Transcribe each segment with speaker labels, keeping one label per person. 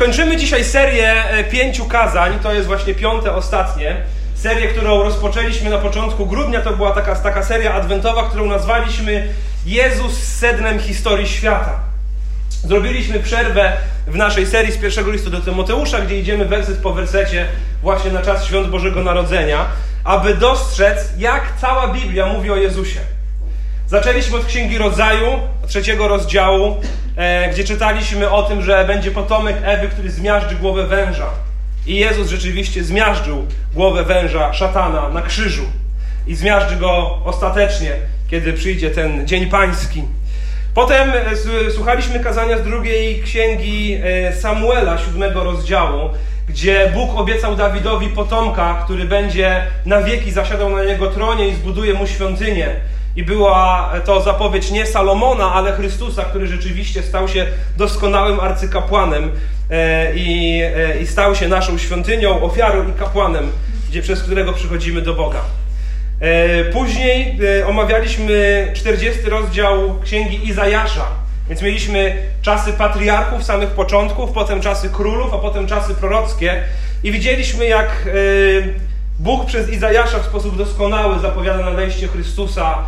Speaker 1: Kończymy dzisiaj serię e, pięciu kazań, to jest właśnie piąte, ostatnie. Serię, którą rozpoczęliśmy na początku grudnia, to była taka, taka seria adwentowa, którą nazwaliśmy Jezus z sednem historii świata. Zrobiliśmy przerwę w naszej serii z pierwszego listu do Tymoteusza, gdzie idziemy werset po wersecie właśnie na czas świąt Bożego Narodzenia, aby dostrzec, jak cała Biblia mówi o Jezusie. Zaczęliśmy od Księgi Rodzaju, trzeciego rozdziału, e, gdzie czytaliśmy o tym, że będzie potomek Ewy, który zmiażdży głowę węża. I Jezus rzeczywiście zmiażdżył głowę węża, szatana, na krzyżu. I zmiażdży go ostatecznie, kiedy przyjdzie ten dzień pański. Potem e, słuchaliśmy kazania z drugiej księgi e, Samuela, siódmego rozdziału, gdzie Bóg obiecał Dawidowi potomka, który będzie na wieki zasiadał na jego tronie i zbuduje mu świątynię. I była to zapowiedź nie Salomona, ale Chrystusa, który rzeczywiście stał się doskonałym arcykapłanem e, i, i stał się naszą świątynią, ofiarą i kapłanem, gdzie, przez którego przychodzimy do Boga. E, później e, omawialiśmy 40 rozdział księgi Izajasza. Więc mieliśmy czasy patriarchów, samych początków, potem czasy królów, a potem czasy prorockie. I widzieliśmy, jak e, Bóg przez Izajasza w sposób doskonały zapowiada nadejście Chrystusa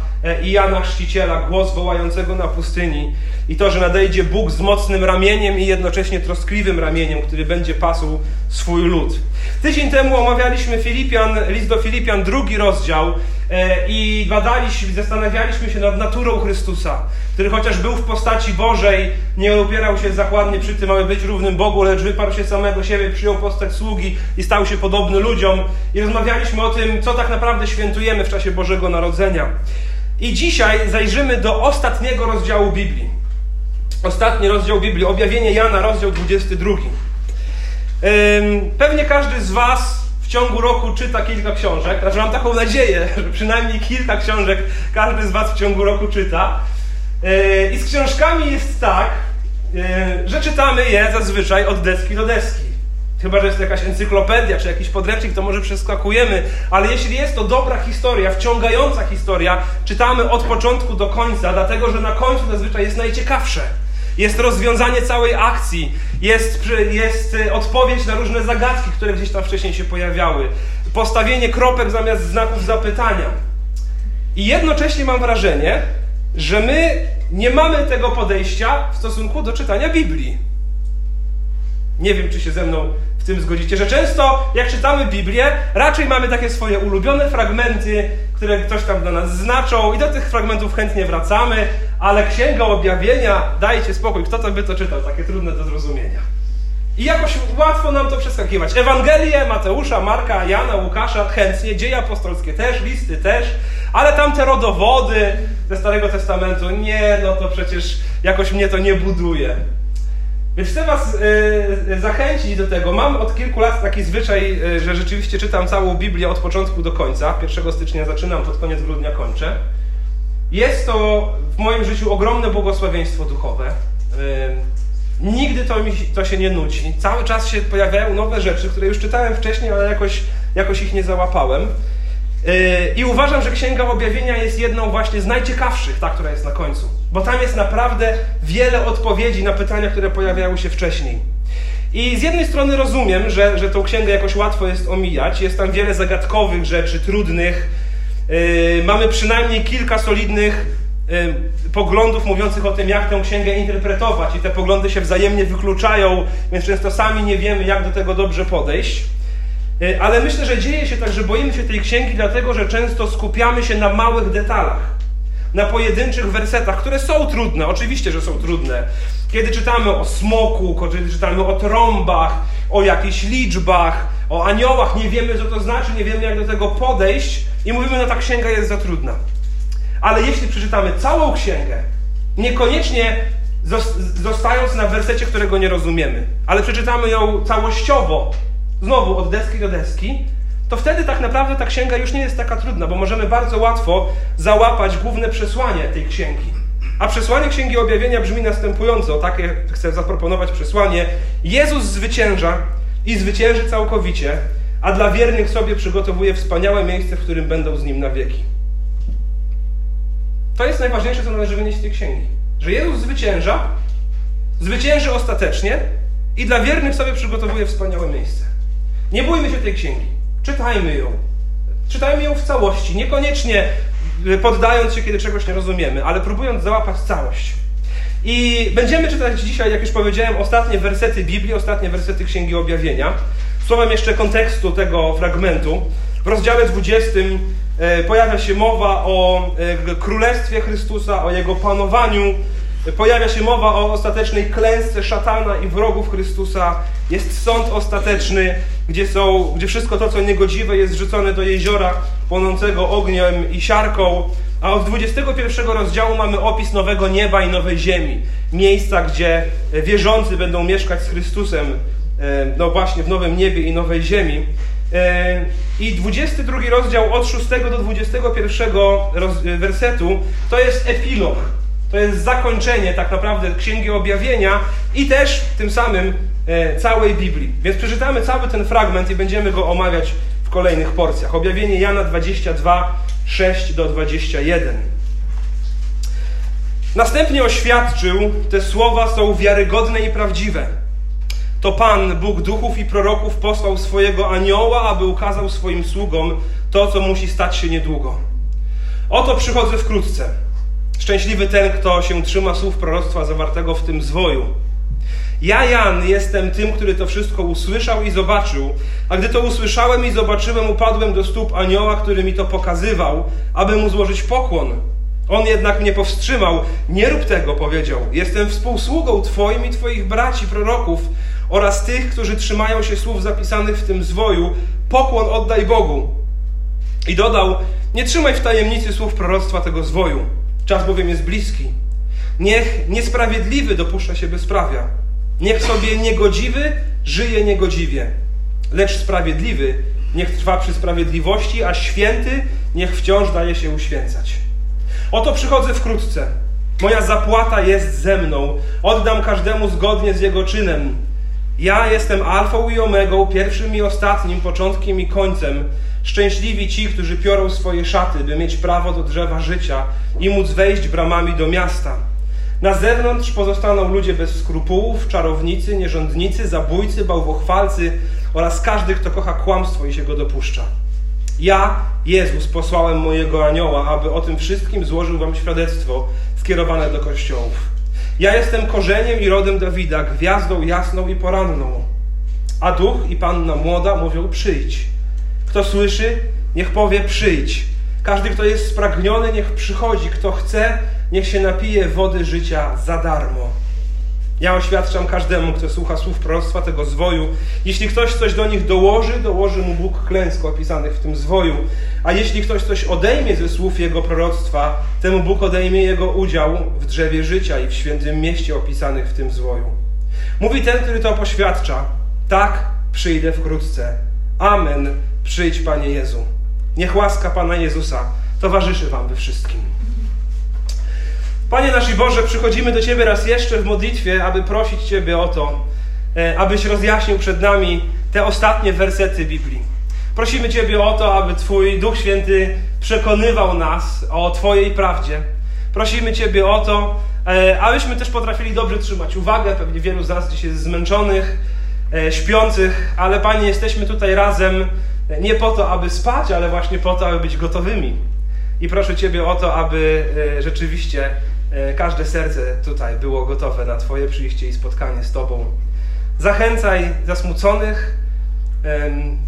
Speaker 1: i Jana Chrzciciela, głos wołającego na pustyni. I to, że nadejdzie Bóg z mocnym ramieniem i jednocześnie troskliwym ramieniem, który będzie pasł swój lud. Tydzień temu omawialiśmy Filipian, list do Filipian, drugi rozdział e, i badaliśmy, zastanawialiśmy się nad naturą Chrystusa, który chociaż był w postaci Bożej, nie opierał się zakładnie przy tym, aby być równym Bogu, lecz wyparł się samego siebie, przyjął postać sługi i stał się podobny ludziom. I rozmawialiśmy o tym, co tak naprawdę świętujemy w czasie Bożego Narodzenia. I dzisiaj zajrzymy do ostatniego rozdziału Biblii. Ostatni rozdział Biblii, objawienie Jana, rozdział 22. Pewnie każdy z Was w ciągu roku czyta kilka książek. Znaczy mam taką nadzieję, że przynajmniej kilka książek każdy z Was w ciągu roku czyta. I z książkami jest tak, że czytamy je zazwyczaj od deski do deski. Chyba, że jest to jakaś encyklopedia czy jakiś podręcznik, to może przeskakujemy, ale jeśli jest to dobra historia, wciągająca historia, czytamy od początku do końca, dlatego że na końcu zazwyczaj jest najciekawsze jest rozwiązanie całej akcji, jest, jest y, odpowiedź na różne zagadki, które gdzieś tam wcześniej się pojawiały, postawienie kropek zamiast znaków zapytania. I jednocześnie mam wrażenie, że my nie mamy tego podejścia w stosunku do czytania Biblii. Nie wiem, czy się ze mną w tym zgodzicie, że często jak czytamy Biblię, raczej mamy takie swoje ulubione fragmenty, które ktoś tam dla nas znaczą i do tych fragmentów chętnie wracamy, ale Księga Objawienia, dajcie spokój, kto to by to czytał, takie trudne do zrozumienia. I jakoś łatwo nam to przeskakiwać. Ewangelie Mateusza, Marka, Jana, Łukasza chętnie, dzieje apostolskie też, listy też, ale tamte rodowody ze Starego Testamentu, nie, no to przecież jakoś mnie to nie buduje. Więc chcę Was y, zachęcić do tego. Mam od kilku lat taki zwyczaj, y, że rzeczywiście czytam całą Biblię od początku do końca. 1 stycznia zaczynam, pod koniec grudnia kończę. Jest to w moim życiu ogromne błogosławieństwo duchowe. Nigdy to, mi, to się nie nudzi. Cały czas się pojawiają nowe rzeczy, które już czytałem wcześniej, ale jakoś, jakoś ich nie załapałem. Yy, I uważam, że Księga Objawienia jest jedną właśnie z najciekawszych, ta, która jest na końcu. Bo tam jest naprawdę wiele odpowiedzi na pytania, które pojawiały się wcześniej. I z jednej strony rozumiem, że, że tą księgę jakoś łatwo jest omijać. Jest tam wiele zagadkowych rzeczy, trudnych. Yy, mamy przynajmniej kilka solidnych yy, poglądów mówiących o tym, jak tę księgę interpretować. I te poglądy się wzajemnie wykluczają, więc często sami nie wiemy, jak do tego dobrze podejść. E, ale myślę, że dzieje się tak, że boimy się tej księgi, dlatego że często skupiamy się na małych detalach, na pojedynczych wersetach, które są trudne, oczywiście, że są trudne. Kiedy czytamy o smoku, kiedy czytamy o trąbach, o jakichś liczbach, o aniołach, nie wiemy, co to znaczy, nie wiemy, jak do tego podejść, i mówimy, no ta księga jest za trudna. Ale jeśli przeczytamy całą księgę, niekoniecznie zostając na wersecie, którego nie rozumiemy, ale przeczytamy ją całościowo, znowu od deski do deski, to wtedy tak naprawdę ta księga już nie jest taka trudna, bo możemy bardzo łatwo załapać główne przesłanie tej księgi. A przesłanie Księgi Objawienia brzmi następująco, takie chcę zaproponować przesłanie. Jezus zwycięża i zwycięży całkowicie, a dla wiernych sobie przygotowuje wspaniałe miejsce, w którym będą z Nim na wieki. To jest najważniejsze, co należy wynieść z tej księgi. Że Jezus zwycięża, zwycięży ostatecznie I dla wiernych sobie przygotowuje wspaniałe miejsce. Nie bójmy się tej księgi. Czytajmy ją. Czytajmy ją w całości. Niekoniecznie poddając się, kiedy czegoś nie rozumiemy, ale próbując załapać całość. I będziemy czytać dzisiaj, jak już powiedziałem, ostatnie wersety Biblii, ostatnie wersety Księgi Objawienia. Słowem jeszcze kontekstu tego fragmentu. W rozdziale 20 e, pojawia się mowa o e, Królestwie Chrystusa, o Jego panowaniu. Pojawia się mowa o ostatecznej klęsce szatana i wrogów Chrystusa. Jest sąd ostateczny, gdzie, są, gdzie wszystko to, co niegodziwe, jest rzucone do jeziora płonącego ogniem i siarką. A od 21 rozdziału mamy opis nowego nieba i nowej ziemi. Miejsca, gdzie wierzący będą mieszkać z Chrystusem, e, no właśnie w nowym niebie i nowej ziemi. E, I 22 rozdział od 6 do 21 wersetu to jest epilog. To jest zakończenie tak naprawdę Księgi Objawienia i też tym samym e, całej Biblii. Więc przeczytamy cały ten fragment i będziemy go omawiać w kolejnych porcjach. Objawienie Jana 22, 6 do 21. Następnie oświadczył, te słowa są wiarygodne i prawdziwe. To Pan, Bóg duchów i proroków, posłał swojego anioła, aby ukazał swoim sługom to, co musi stać się niedługo. Oto przychodzę wkrótce. Szczęśliwy ten, kto się trzyma słów proroctwa zawartego w tym zwoju. Ja, Jan, jestem tym, który to wszystko usłyszał i zobaczył, a gdy to usłyszałem i zobaczyłem, upadłem do stóp anioła, który mi to pokazywał, aby mu złożyć pokłon. On jednak mnie powstrzymał. Nie rób tego, powiedział. Jestem współsługą Twoim i Twoich braci, proroków oraz tych, którzy trzymają się słów zapisanych w tym zwoju. Pokłon oddaj Bogu. I dodał: Nie trzymaj w tajemnicy słów proroctwa tego zwoju. Czas bowiem jest bliski. Niech niesprawiedliwy dopuszcza się bezprawia. Niech sobie niegodziwy żyje niegodziwie. Lecz sprawiedliwy niech trwa przy sprawiedliwości, a święty niech wciąż daje się uświęcać. Oto przychodzę wkrótce. Moja zapłata jest ze mną. Oddam każdemu zgodnie z jego czynem. Ja jestem alfą i omegą, pierwszym i ostatnim, początkiem i końcem. Szczęśliwi ci, którzy piorą swoje szaty, by mieć prawo do drzewa życia i móc wejść bramami do miasta. Na zewnątrz pozostaną ludzie bez skrupułów, czarownicy, nierządnicy, zabójcy, bałwochwalcy oraz każdy, kto kocha kłamstwo i się go dopuszcza. Ja, Jezus, posłałem mojego anioła, aby o tym wszystkim złożył wam świadectwo skierowane do kościołów. Ja jestem korzeniem i rodem Dawida, gwiazdą jasną i poranną. A duch i panna młoda mówią: przyjdź. Kto słyszy, niech powie: przyjdź. Każdy, kto jest spragniony, niech przychodzi. Kto chce, niech się napije wody życia za darmo. Ja oświadczam każdemu, kto słucha słów proroctwa tego zwoju. Jeśli ktoś coś do nich dołoży, dołoży mu Bóg klęsk opisanych w tym zwoju. A jeśli ktoś coś odejmie ze słów jego proroctwa, temu Bóg odejmie jego udział w drzewie życia i w świętym mieście opisanych w tym zwoju. Mówi ten, który to poświadcza: Tak, przyjdę wkrótce. Amen. Przyjdź, Panie Jezu. Niech łaska Pana Jezusa towarzyszy Wam we wszystkim. Panie nasz Boże, przychodzimy do Ciebie raz jeszcze w modlitwie, aby prosić Ciebie o to, e, abyś rozjaśnił przed nami te ostatnie wersety Biblii. Prosimy Ciebie o to, aby Twój Duch Święty przekonywał nas o Twojej prawdzie. Prosimy Ciebie o to, e, abyśmy też potrafili dobrze trzymać uwagę. Pewnie wielu z nas dziś jest zmęczonych, e, śpiących, ale Panie, jesteśmy tutaj razem nie po to, aby spać, ale właśnie po to, aby być gotowymi. I proszę Ciebie o to, aby rzeczywiście każde serce tutaj było gotowe na Twoje przyjście i spotkanie z Tobą. Zachęcaj zasmuconych,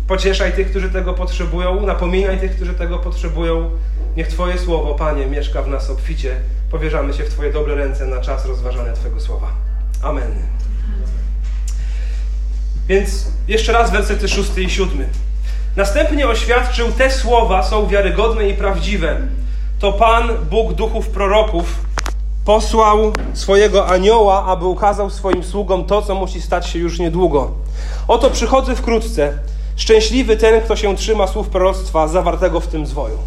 Speaker 1: pocieszaj tych, którzy tego potrzebują, napominaj tych, którzy tego potrzebują. Niech Twoje słowo, Panie, mieszka w nas obficie. Powierzamy się w Twoje dobre ręce na czas rozważania Twojego słowa. Amen. Więc jeszcze raz wersety szósty i siódmy. Następnie oświadczył, te słowa są wiarygodne i prawdziwe. To Pan, Bóg duchów proroków, posłał swojego anioła, aby ukazał swoim sługom to, co musi stać się już niedługo. Oto przychodzę wkrótce. Szczęśliwy ten, kto się trzyma słów proroctwa zawartego w tym zwoju.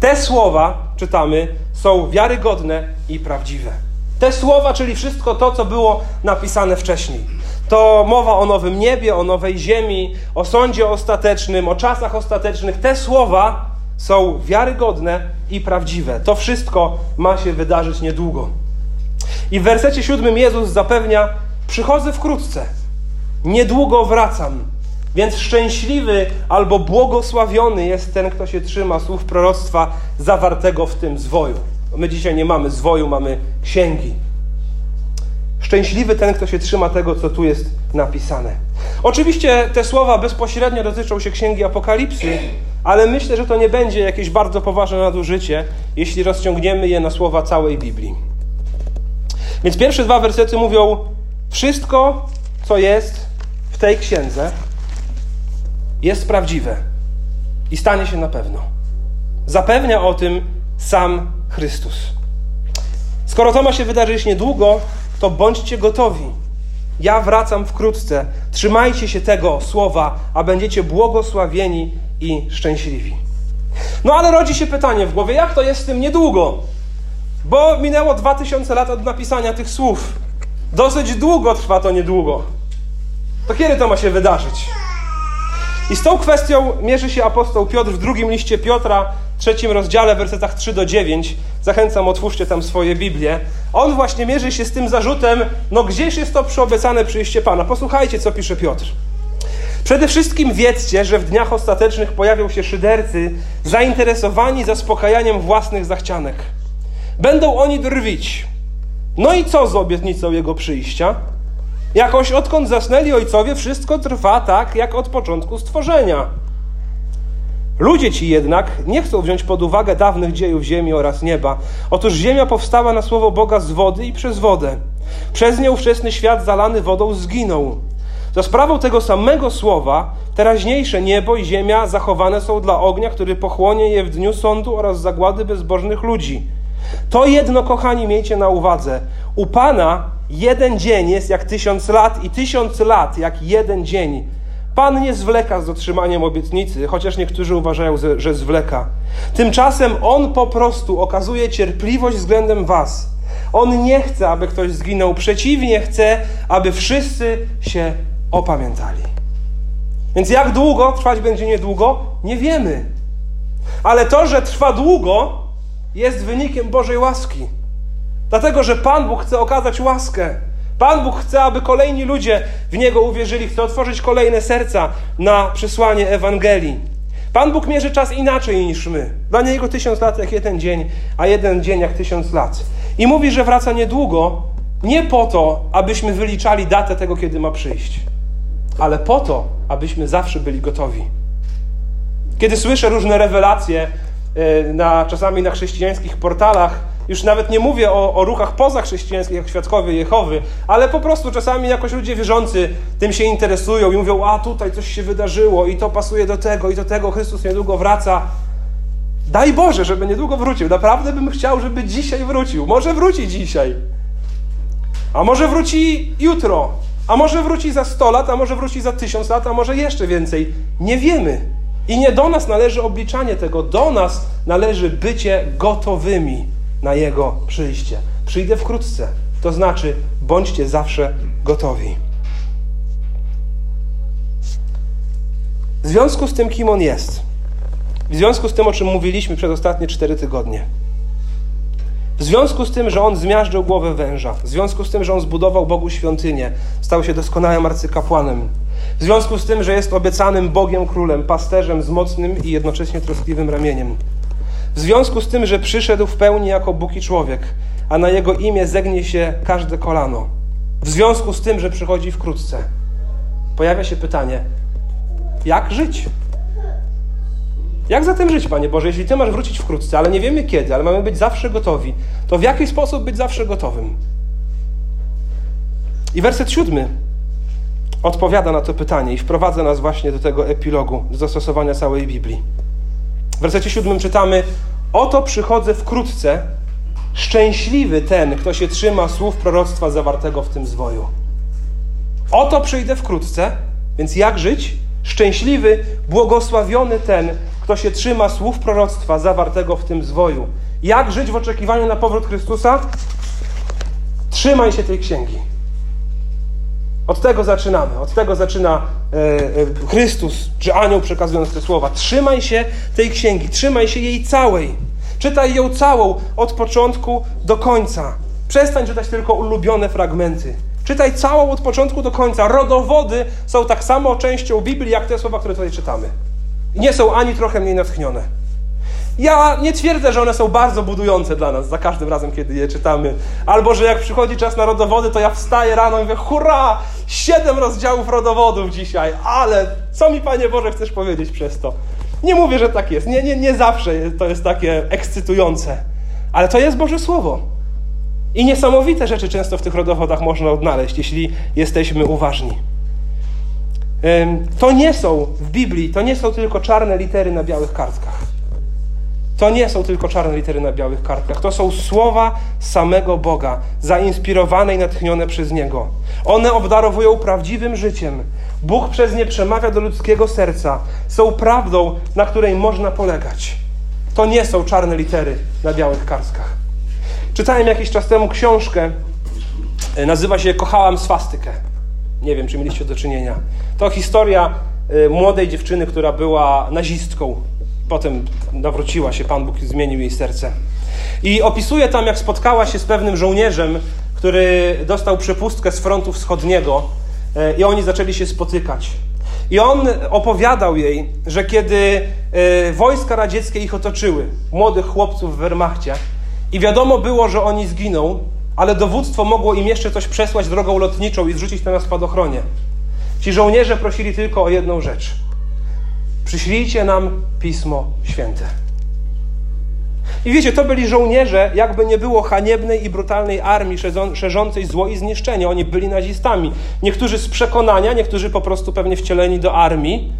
Speaker 1: Te słowa, czytamy, są wiarygodne i prawdziwe. Te słowa, czyli wszystko to, co było napisane wcześniej. To mowa o nowym niebie, o nowej ziemi, o sądzie ostatecznym, o czasach ostatecznych. Te słowa są wiarygodne i prawdziwe. To wszystko ma się wydarzyć niedługo. I w wersecie siódmym Jezus zapewnia przychodzę wkrótce, niedługo wracam. Więc szczęśliwy albo błogosławiony jest ten, kto się trzyma słów proroctwa zawartego w tym zwoju. My dzisiaj nie mamy zwoju, mamy księgi. Szczęśliwy ten, kto się trzyma tego, co tu jest napisane. Oczywiście te słowa bezpośrednio dotyczą się księgi Apokalipsy, ale myślę, że to nie będzie jakieś bardzo poważne nadużycie, jeśli rozciągniemy je na słowa całej Biblii. Więc pierwsze dwa wersety mówią: Wszystko, co jest w tej księdze, jest prawdziwe i stanie się na pewno. Zapewnia o tym sam Chrystus. Skoro to ma się wydarzyć niedługo, to bądźcie gotowi. Ja wracam wkrótce. Trzymajcie się tego słowa, a będziecie błogosławieni i szczęśliwi. No ale rodzi się pytanie w głowie, jak to jest z tym niedługo? Bo minęło 2000 lat od napisania tych słów. Dosyć długo trwa to niedługo. To kiedy to ma się wydarzyć? I z tą kwestią mierzy się apostoł Piotr w drugim liście Piotra, trzecim rozdziale, wersetach 3 do 9. Zachęcam, otwórzcie tam swoje Biblię. On właśnie mierzy się z tym zarzutem, no gdzieś jest to przyobiecane przyjście Pana. Posłuchajcie, co pisze Piotr. Przede wszystkim wiedzcie, że w dniach ostatecznych pojawią się szydercy zainteresowani zaspokajaniem własnych zachcianek. Będą oni drwić. No i co z obietnicą Jego przyjścia? Jakoś odkąd zasnęli ojcowie, wszystko trwa tak, jak od początku stworzenia. Ludzie ci jednak nie chcą wziąć pod uwagę dawnych dziejów ziemi oraz nieba. Otóż ziemia powstała na słowo Boga z wody i przez wodę. Przez nią ówczesny świat zalany wodą zginął. Za sprawą tego samego słowa teraźniejsze niebo i ziemia zachowane są dla ognia, który pochłonie je w dniu sądu oraz zagłady bezbożnych ludzi. To jedno, kochani, miejcie na uwadze. U Pana jeden dzień jest jak tysiąc lat i tysiąc lat jak jeden dzień. Pan nie zwleka z dotrzymaniem obietnicy, chociaż niektórzy uważają, że zwleka. Tymczasem On po prostu okazuje cierpliwość względem Was. On nie chce, aby ktoś zginął, przeciwnie, chce, aby wszyscy się opamiętali. Więc jak długo trwać będzie niedługo, nie wiemy. Ale to, że trwa długo, jest wynikiem Bożej łaski. Dlatego, że Pan Bóg chce okazać łaskę. Pan Bóg chce, aby kolejni ludzie w Niego uwierzyli, chce otworzyć kolejne serca na przesłanie Ewangelii. Pan Bóg mierzy czas inaczej niż my. Dla Niego tysiąc lat jak jeden dzień, a jeden dzień jak tysiąc lat. I mówi, że wraca niedługo, nie po to, abyśmy wyliczali datę tego, kiedy ma przyjść, ale po to, abyśmy zawsze byli gotowi. Kiedy słyszę różne rewelacje e, na, czasami na chrześcijańskich portalach, już nawet nie mówię o, o ruchach pozachrześcijańskich, jak świadkowie Jehowy, ale po prostu czasami jakoś ludzie wierzący tym się interesują i mówią, a tutaj coś się wydarzyło i to pasuje do tego i do tego, Chrystus niedługo wraca. Daj Boże, żeby niedługo wrócił. Naprawdę bym chciał, żeby dzisiaj wrócił. Może wróci dzisiaj. A może wróci jutro. A może wróci za 100 lat, a może wróci za 1000 lat, a może jeszcze więcej. Nie wiemy. I nie do nas należy obliczanie tego, do nas należy bycie gotowymi na Jego przyjście. Przyjdę wkrótce. To znaczy, bądźcie zawsze gotowi. W związku z tym, kim On jest, w związku z tym, o czym mówiliśmy przez ostatnie cztery tygodnie, w związku z tym, że On zmiażdżył głowę węża, w związku z tym, że On zbudował Bogu świątynię, stał się doskonałym arcykapłanem, w związku z tym, że jest obiecanym Bogiem Królem, pasterzem z mocnym i jednocześnie troskliwym ramieniem, w związku z tym, że przyszedł w pełni jako Bóg i człowiek, a na Jego imię zegnie się każde kolano, w związku z tym, że przychodzi wkrótce, pojawia się pytanie, jak żyć? Jak zatem żyć, Panie Boże, jeśli Ty masz wrócić wkrótce, ale nie wiemy kiedy, ale mamy być zawsze gotowi, to w jaki sposób być zawsze gotowym? I werset siódmy odpowiada na to pytanie i wprowadza nas właśnie do tego epilogu, do zastosowania całej Biblii. W wersecie siódmym czytamy: Oto przychodzę wkrótce, szczęśliwy ten, kto się trzyma słów proroctwa zawartego w tym zwoju. Oto przyjdę wkrótce, więc jak żyć? Szczęśliwy, błogosławiony ten, kto się trzyma słów proroctwa zawartego w tym zwoju. Jak żyć w oczekiwaniu na powrót Chrystusa? Trzymaj się tej księgi. Od tego zaczynamy. Od tego zaczyna e, e, Chrystus, czy anioł przekazując te słowa. Trzymaj się tej księgi, trzymaj się jej całej. Czytaj ją całą, od początku do końca. Przestań czytać tylko ulubione fragmenty. Czytaj całą od początku do końca. Rodowody są tak samo częścią Biblii, jak te słowa, które tutaj czytamy. I nie są ani trochę mniej natchnione. Ja nie twierdzę, że one są bardzo budujące dla nas za każdym razem, kiedy je czytamy. Albo, że jak przychodzi czas na rodowody, to ja wstaję rano i mówię, hurra, siedem rozdziałów rodowodów dzisiaj, ale co mi, Panie Boże, chcesz powiedzieć przez to? Nie mówię, że tak jest. Nie, nie, nie zawsze to jest takie ekscytujące. Ale to jest Boże Słowo. I niesamowite rzeczy często w tych rodowodach można odnaleźć, jeśli jesteśmy uważni. To nie są w Biblii, to nie są tylko czarne litery na białych kartkach. To nie są tylko czarne litery na białych kartkach. To są słowa samego Boga, zainspirowane i natchnione przez Niego. One obdarowują prawdziwym życiem. Bóg przez nie przemawia do ludzkiego serca. Są prawdą, na której można polegać. To nie są czarne litery na białych kartkach. Czytałem jakiś czas temu książkę, e, nazywa się Kochałam swastykę. Nie wiem, czy mieliście do czynienia. To historia e, młodej dziewczyny, która była nazistką. Potem nawróciła się, Pan Bóg zmienił jej serce. I opisuje tam, jak spotkała się z pewnym żołnierzem, który dostał przepustkę z frontu wschodniego e, i oni zaczęli się spotykać. I on opowiadał jej, że kiedy wojska radzieckie ich otoczyły, młodych chłopców w Wehrmachcie, i wiadomo było, że oni zginą, ale dowództwo mogło im jeszcze coś przesłać drogą lotniczą i zrzucić to na spadochronie. Ci żołnierze prosili tylko o jedną rzecz. Przyślijcie nam Pismo Święte. I wiecie, to byli żołnierze, jakby nie było haniebnej i brutalnej armii szerzącej zło i zniszczenie. Oni byli nazistami. Niektórzy z przekonania, niektórzy po prostu pewnie wcieleni do armii,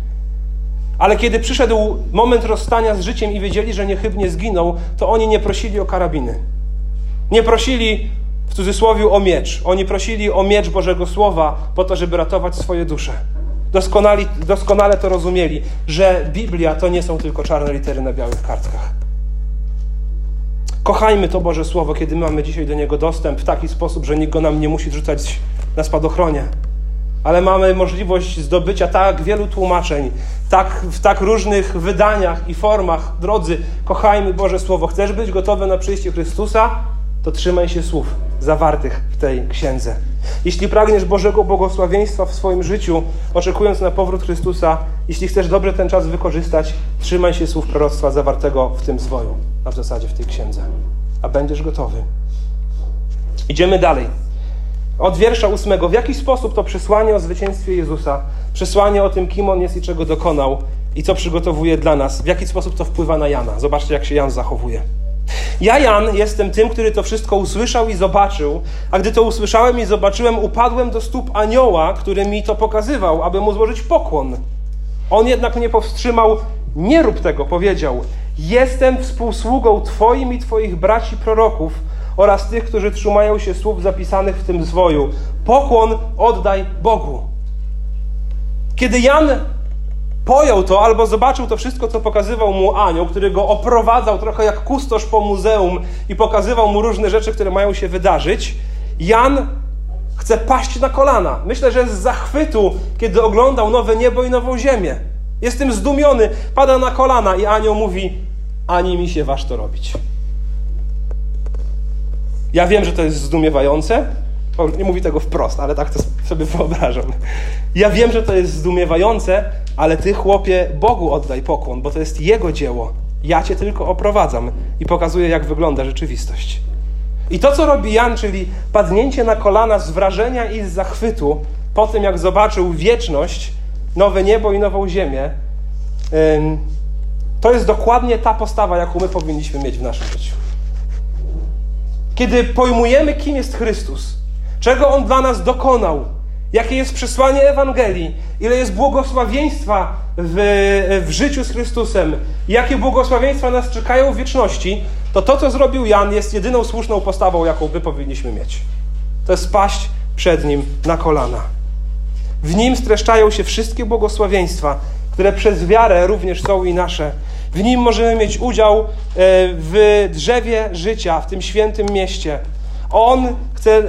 Speaker 1: ale kiedy przyszedł moment rozstania z życiem i wiedzieli, że niechybnie zginą, to oni nie prosili o karabiny. Nie prosili w cudzysłowie o miecz. Oni prosili o miecz Bożego Słowa po to, żeby ratować swoje dusze. Doskonali, doskonale to rozumieli, że Biblia to nie są tylko czarne litery na białych kartkach. Kochajmy to Boże Słowo, kiedy mamy dzisiaj do niego dostęp w taki sposób, że nikt go nam nie musi rzucać na spadochronie ale mamy możliwość zdobycia tak wielu tłumaczeń, tak, w tak różnych wydaniach i formach. Drodzy, kochajmy Boże Słowo. Chcesz być gotowy na przyjście Chrystusa? To trzymaj się słów zawartych w tej księdze. Jeśli pragniesz Bożego błogosławieństwa w swoim życiu, oczekując na powrót Chrystusa, jeśli chcesz dobrze ten czas wykorzystać, trzymaj się słów proroctwa zawartego w tym swoju, a w zasadzie w tej księdze. A będziesz gotowy. Idziemy dalej. Od wiersza ósmego. W jaki sposób to przesłanie o zwycięstwie Jezusa, przesłanie o tym, kim On jest i czego dokonał i co przygotowuje dla nas, w jaki sposób to wpływa na Jana? Zobaczcie, jak się Jan zachowuje. Ja, Jan, jestem tym, który to wszystko usłyszał i zobaczył, a gdy to usłyszałem i zobaczyłem, upadłem do stóp anioła, który mi to pokazywał, aby mu złożyć pokłon. On jednak mnie powstrzymał, nie rób tego, powiedział. Jestem współsługą Twoim i Twoich braci proroków, oraz tych, którzy trzymają się słów zapisanych w tym zwoju. Pokłon oddaj Bogu. Kiedy Jan pojął to albo zobaczył to wszystko, co pokazywał mu anioł, który go oprowadzał trochę jak kustosz po muzeum i pokazywał mu różne rzeczy, które mają się wydarzyć, Jan chce paść na kolana. Myślę, że z zachwytu, kiedy oglądał nowe niebo i nową ziemię. Jestem zdumiony, pada na kolana i anioł mówi: Ani mi się waż to robić. Ja wiem, że to jest zdumiewające. Nie mówi tego wprost, ale tak to sobie wyobrażam. Ja wiem, że to jest zdumiewające, ale ty, chłopie, Bogu oddaj pokłon, bo to jest Jego dzieło. Ja cię tylko oprowadzam i pokazuję, jak wygląda rzeczywistość. I to, co robi Jan, czyli padnięcie na kolana z wrażenia i z zachwytu po tym, jak zobaczył wieczność, nowe niebo i nową ziemię, to jest dokładnie ta postawa, jaką my powinniśmy mieć w naszym życiu. Kiedy pojmujemy, kim jest Chrystus, czego On dla nas dokonał, jakie jest przesłanie Ewangelii, ile jest błogosławieństwa w, w życiu z Chrystusem, jakie błogosławieństwa nas czekają w wieczności, to to, co zrobił Jan, jest jedyną słuszną postawą, jaką my powinniśmy mieć. To jest paść przed Nim na kolana. W Nim streszczają się wszystkie błogosławieństwa, które przez wiarę również są i nasze. W nim możemy mieć udział e, w drzewie życia, w tym świętym mieście. On chce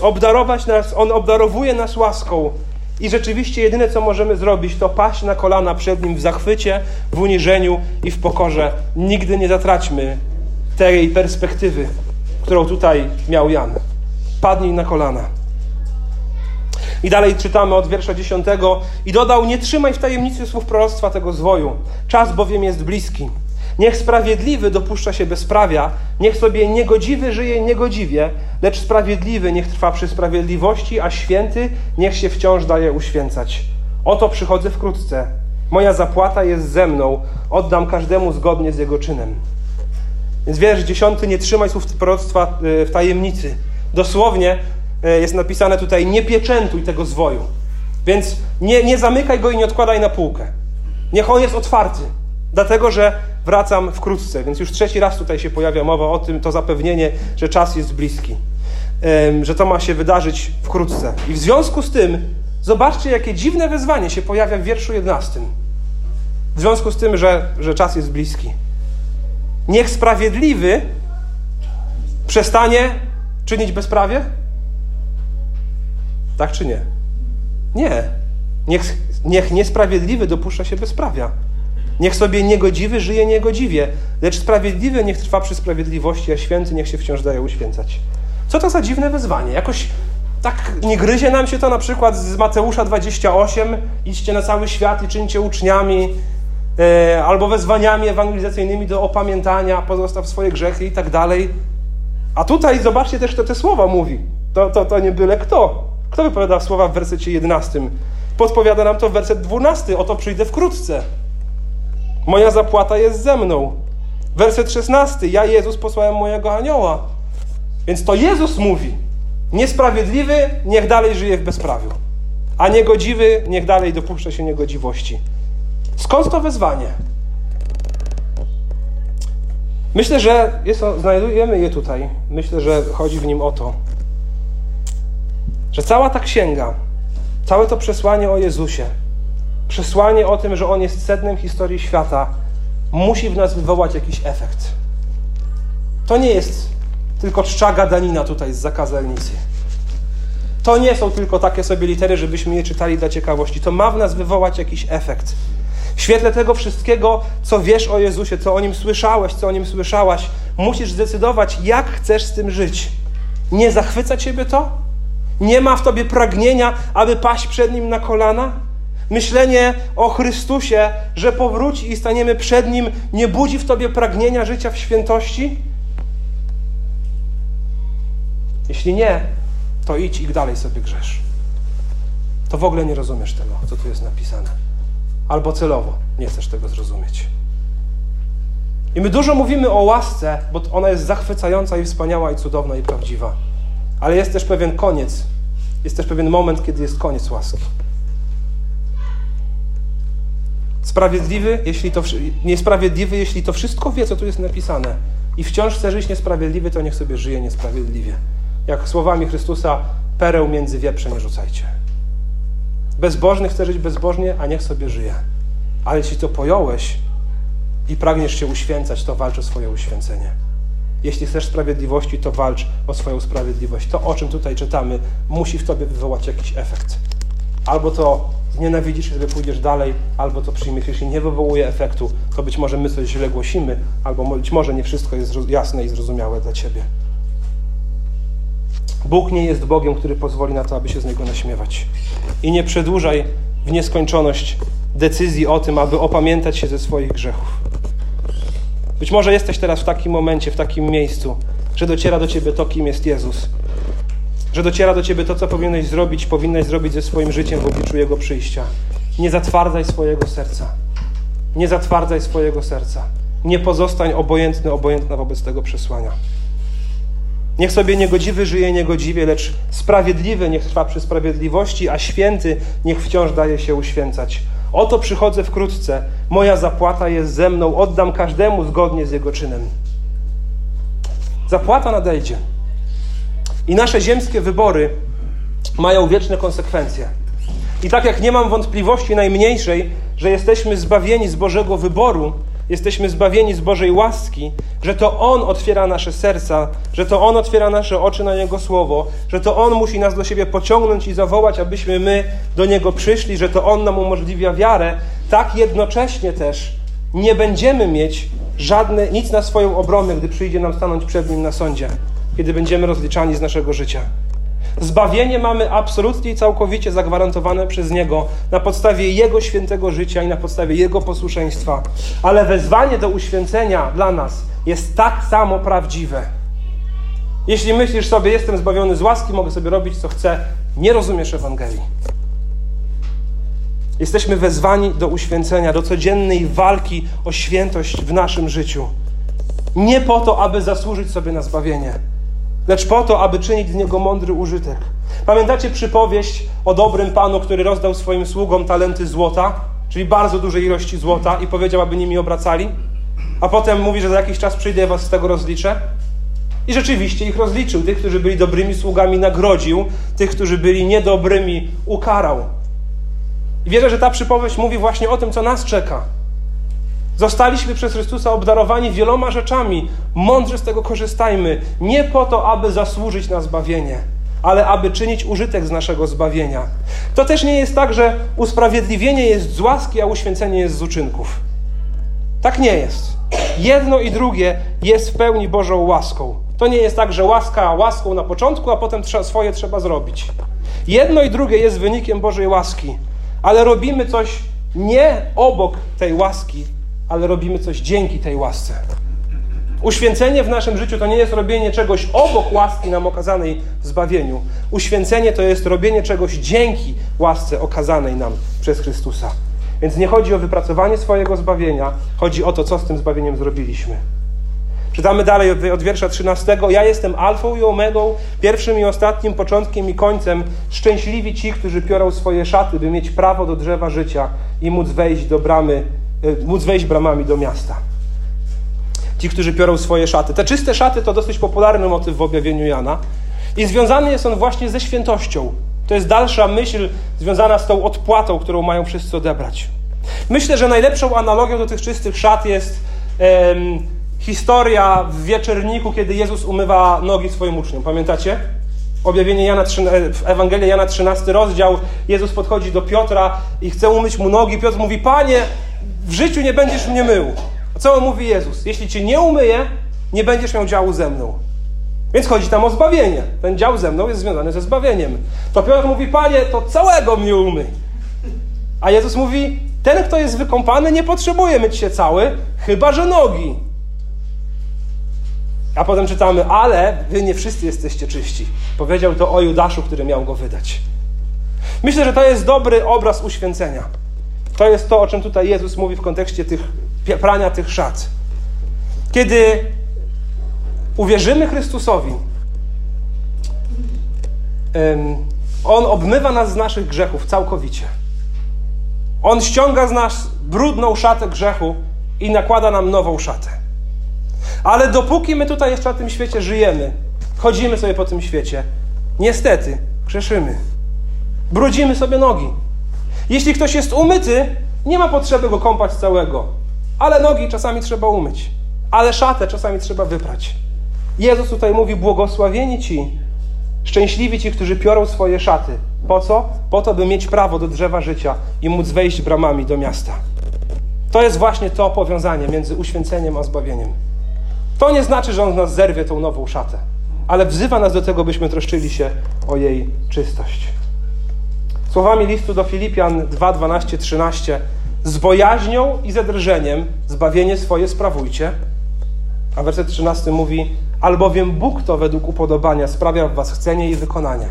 Speaker 1: obdarować nas, on obdarowuje nas łaską. I rzeczywiście jedyne, co możemy zrobić, to paść na kolana przed Nim w zachwycie, w uniżeniu i w pokorze. Nigdy nie zatraćmy tej perspektywy, którą tutaj miał Jan. Padnij na kolana. I dalej czytamy od wiersza 10. I dodał: Nie trzymaj w tajemnicy słów proroctwa tego zwoju. Czas bowiem jest bliski. Niech sprawiedliwy dopuszcza się bezprawia, niech sobie niegodziwy żyje niegodziwie, lecz sprawiedliwy niech trwa przy sprawiedliwości, a święty niech się wciąż daje uświęcać. Oto przychodzę wkrótce. Moja zapłata jest ze mną, oddam każdemu zgodnie z jego czynem. Więc wiersz dziesiąty, nie trzymaj słów proroctwa e, w tajemnicy. Dosłownie jest napisane tutaj, nie pieczętuj tego zwoju. Więc nie, nie zamykaj go i nie odkładaj na półkę. Niech on jest otwarty. Dlatego, że wracam wkrótce. Więc już trzeci raz tutaj się pojawia mowa o tym, to zapewnienie, że czas jest bliski. Że to ma się wydarzyć wkrótce. I w związku z tym, zobaczcie, jakie dziwne wezwanie się pojawia w wierszu 11. W związku z tym, że, że czas jest bliski. Niech sprawiedliwy przestanie czynić bezprawie? Tak czy nie? Nie. Niech, niech niesprawiedliwy dopuszcza się bezprawia. Niech sobie niegodziwy żyje niegodziwie, lecz sprawiedliwy niech trwa przy sprawiedliwości, a święty niech się wciąż daje uświęcać. Co to za dziwne wezwanie? Jakoś tak nie gryzie nam się to na przykład z Mateusza 28, idźcie na cały świat i czyńcie uczniami, e, albo wezwaniami ewangelizacyjnymi do opamiętania, pozostaw swoje grzechy i tak dalej. A tutaj zobaczcie też, kto te słowa mówi. To, to, to nie byle kto. Kto wypowiada słowa w wersecie 11? Podpowiada nam to werset 12. Oto przyjdę wkrótce. Moja zapłata jest ze mną. Werset 16. Ja, Jezus, posłałem mojego anioła. Więc to Jezus mówi. Niesprawiedliwy niech dalej żyje w bezprawiu, a niegodziwy niech dalej dopuszcza się niegodziwości. Skąd to wezwanie? Myślę, że jest, znajdujemy je tutaj. Myślę, że chodzi w nim o to, że cała ta księga, całe to przesłanie o Jezusie, przesłanie o tym, że On jest sednem historii świata, musi w nas wywołać jakiś efekt. To nie jest tylko czcza gadanina tutaj z zakazelnicy. To nie są tylko takie sobie litery, żebyśmy je czytali dla ciekawości. To ma w nas wywołać jakiś efekt. W świetle tego wszystkiego, co wiesz o Jezusie, co o Nim słyszałeś, co o Nim słyszałaś, musisz zdecydować, jak chcesz z tym żyć. Nie zachwyca Ciebie to? Nie ma w Tobie pragnienia, aby paść przed Nim na kolana? Myślenie o Chrystusie, że powróci i staniemy przed Nim, nie budzi w Tobie pragnienia życia w świętości? Jeśli nie, to idź i dalej sobie grzesz. To w ogóle nie rozumiesz tego, co tu jest napisane. Albo celowo nie chcesz tego zrozumieć. I my dużo mówimy o łasce, bo ona jest zachwycająca i wspaniała i cudowna i prawdziwa. Ale jest też pewien koniec. Jest też pewien moment, kiedy jest koniec łaski. Sprawiedliwy, jeśli to, niesprawiedliwy, jeśli to wszystko wie, co tu jest napisane i wciąż chce żyć niesprawiedliwy, to niech sobie żyje niesprawiedliwie. Jak słowami Chrystusa, pereł między wieprze nie rzucajcie. Bezbożny chce żyć bezbożnie, a niech sobie żyje. Ale jeśli to pojąłeś i pragniesz się uświęcać, to walcz o swoje uświęcenie. Jeśli chcesz sprawiedliwości, to walcz o swoją sprawiedliwość. To, o czym tutaj czytamy, musi w tobie wywołać jakiś efekt. Albo to znienawidzisz i sobie pójdziesz dalej, albo to przyjmiesz. Jeśli nie wywołuje efektu, to być może my coś źle głosimy, albo być może nie wszystko jest jasne i zrozumiałe dla ciebie. Bóg nie jest Bogiem, który pozwoli na to, aby się z Niego naśmiewać. I nie przedłużaj w nieskończoność decyzji o tym, aby opamiętać się ze swoich grzechów. Być może jesteś teraz w takim momencie, w takim miejscu, że dociera do ciebie to, kim jest Jezus. Że dociera do ciebie to, co powinieneś zrobić, powinnaś zrobić ze swoim życiem w obliczu Jego przyjścia. Nie zatwardzaj swojego serca. Nie zatwardzaj swojego serca. Nie pozostań obojętny, obojętna wobec tego przesłania. Niech sobie niegodziwy żyje niegodziwie, lecz sprawiedliwy niech trwa przy sprawiedliwości, a święty niech wciąż daje się uświęcać. Oto przychodzę wkrótce, moja zapłata jest ze mną, oddam każdemu zgodnie z jego czynem. Zapłata nadejdzie. I nasze ziemskie wybory mają wieczne konsekwencje. I tak jak nie mam wątpliwości najmniejszej, że jesteśmy zbawieni z Bożego wyboru, jesteśmy zbawieni z Bożej łaski, że to On otwiera nasze serca, że to On otwiera nasze oczy na Jego Słowo, że to On musi nas do siebie pociągnąć i zawołać, abyśmy my do Niego przyszli, że to On nam umożliwia wiarę, tak jednocześnie też nie będziemy mieć żadne, nic na swoją obronę, gdy przyjdzie nam stanąć przed Nim na sądzie, kiedy będziemy rozliczani z naszego życia. Zbawienie mamy absolutnie i całkowicie zagwarantowane przez Niego na podstawie Jego świętego życia i na podstawie Jego posłuszeństwa. Ale wezwanie do uświęcenia dla nas jest tak samo prawdziwe. Jeśli myślisz sobie, jestem zbawiony z łaski, mogę sobie robić co chcę, nie rozumiesz Ewangelii. Jesteśmy wezwani do uświęcenia, do codziennej walki o świętość w naszym życiu. Nie po to, aby zasłużyć sobie na zbawienie, lecz po to, aby czynić z niego mądry użytek. Pamiętacie przypowieść o dobrym panu, który rozdał swoim sługom talenty złota, czyli bardzo dużej ilości złota, i powiedział, aby nimi obracali? A potem mówi, że za jakiś czas przyjdę was z tego rozliczę? I rzeczywiście ich rozliczył. Tych, którzy byli dobrymi sługami, nagrodził, tych, którzy byli niedobrymi, ukarał. I wierzę, że ta przypowieść mówi właśnie o tym, co nas czeka. Zostaliśmy przez Chrystusa obdarowani wieloma rzeczami. Mądrze z tego korzystajmy. Nie po to, aby zasłużyć na zbawienie, ale aby czynić użytek z naszego zbawienia. To też nie jest tak, że usprawiedliwienie jest z łaski, a uświęcenie jest z uczynków. Tak nie jest. Jedno i drugie jest w pełni Bożą łaską. To nie jest tak, że łaska łaską na początku, a potem swoje trzeba zrobić. Jedno i drugie jest wynikiem Bożej łaski, ale robimy coś nie obok tej łaski, ale robimy coś dzięki tej łasce. Uświęcenie w naszym życiu to nie jest robienie czegoś obok łaski nam okazanej w zbawieniu. Uświęcenie to jest robienie czegoś dzięki łasce okazanej nam przez Chrystusa. Więc nie chodzi o wypracowanie swojego zbawienia, chodzi o to, co z tym zbawieniem zrobiliśmy. Czytamy dalej od wiersza 13. Ja jestem alfą i omegą, pierwszym i ostatnim, początkiem i końcem. Szczęśliwi ci, którzy piorą swoje szaty, by mieć prawo do drzewa życia i móc wejść do bramy, móc wejść bramami do miasta. Ci, którzy piorą swoje szaty. Te czyste szaty to dosyć popularny motyw w objawieniu Jana. I związany jest on właśnie ze świętością. To jest dalsza myśl związana z tą odpłatą, którą mają wszyscy odebrać. Myślę, że najlepszą analogią do tych czystych szat jest historia w wieczerniku, kiedy Jezus umywa nogi swoim uczniom. Pamiętacie? Objawienie Jana, w Ewangelii Jana 13 rozdział. Jezus podchodzi do Piotra i chce umyć mu nogi. Piotr mówi, Panie, w życiu nie będziesz mnie mył. A co mówi Jezus? Jeśli cię nie umyję, nie będziesz miał działu ze mną. Więc chodzi tam o zbawienie. Ten dział ze mną jest związany ze zbawieniem. To Piotr mówi, Panie, to całego mnie umyj. A Jezus mówi, ten, kto jest wykąpany, nie potrzebuje myć się cały, chyba że nogi. A potem czytamy, ale wy nie wszyscy jesteście czyści. Powiedział to o Judaszu, który miał go wydać. Myślę, że to jest dobry obraz uświęcenia. To jest to, o czym tutaj Jezus mówi w kontekście tych, prania tych szat. Kiedy uwierzymy Chrystusowi, On obmywa nas z naszych grzechów całkowicie. On ściąga z nas brudną szatę grzechu i nakłada nam nową szatę. Ale dopóki my tutaj jeszcze na tym świecie żyjemy, chodzimy sobie po tym świecie, niestety grzeszymy. Brudzimy sobie nogi. Jeśli ktoś jest umyty, nie ma potrzeby go kąpać całego, ale nogi czasami trzeba umyć, ale szatę czasami trzeba wyprać. Jezus tutaj mówi: Błogosławieni ci, szczęśliwi ci, którzy piorą swoje szaty. Po co? Po to, by mieć prawo do drzewa życia i móc wejść bramami do miasta. To jest właśnie to powiązanie między uświęceniem a zbawieniem. To nie znaczy, że on nas zerwie tą nową szatę, ale wzywa nas do tego, byśmy troszczyli się o jej czystość. Słowami listu do Filipian 2, 12, 13 z bojaźnią i zadrżeniem zbawienie swoje sprawujcie. A werset 13 mówi, albowiem Bóg to według upodobania sprawia w was chcenie i wykonanie.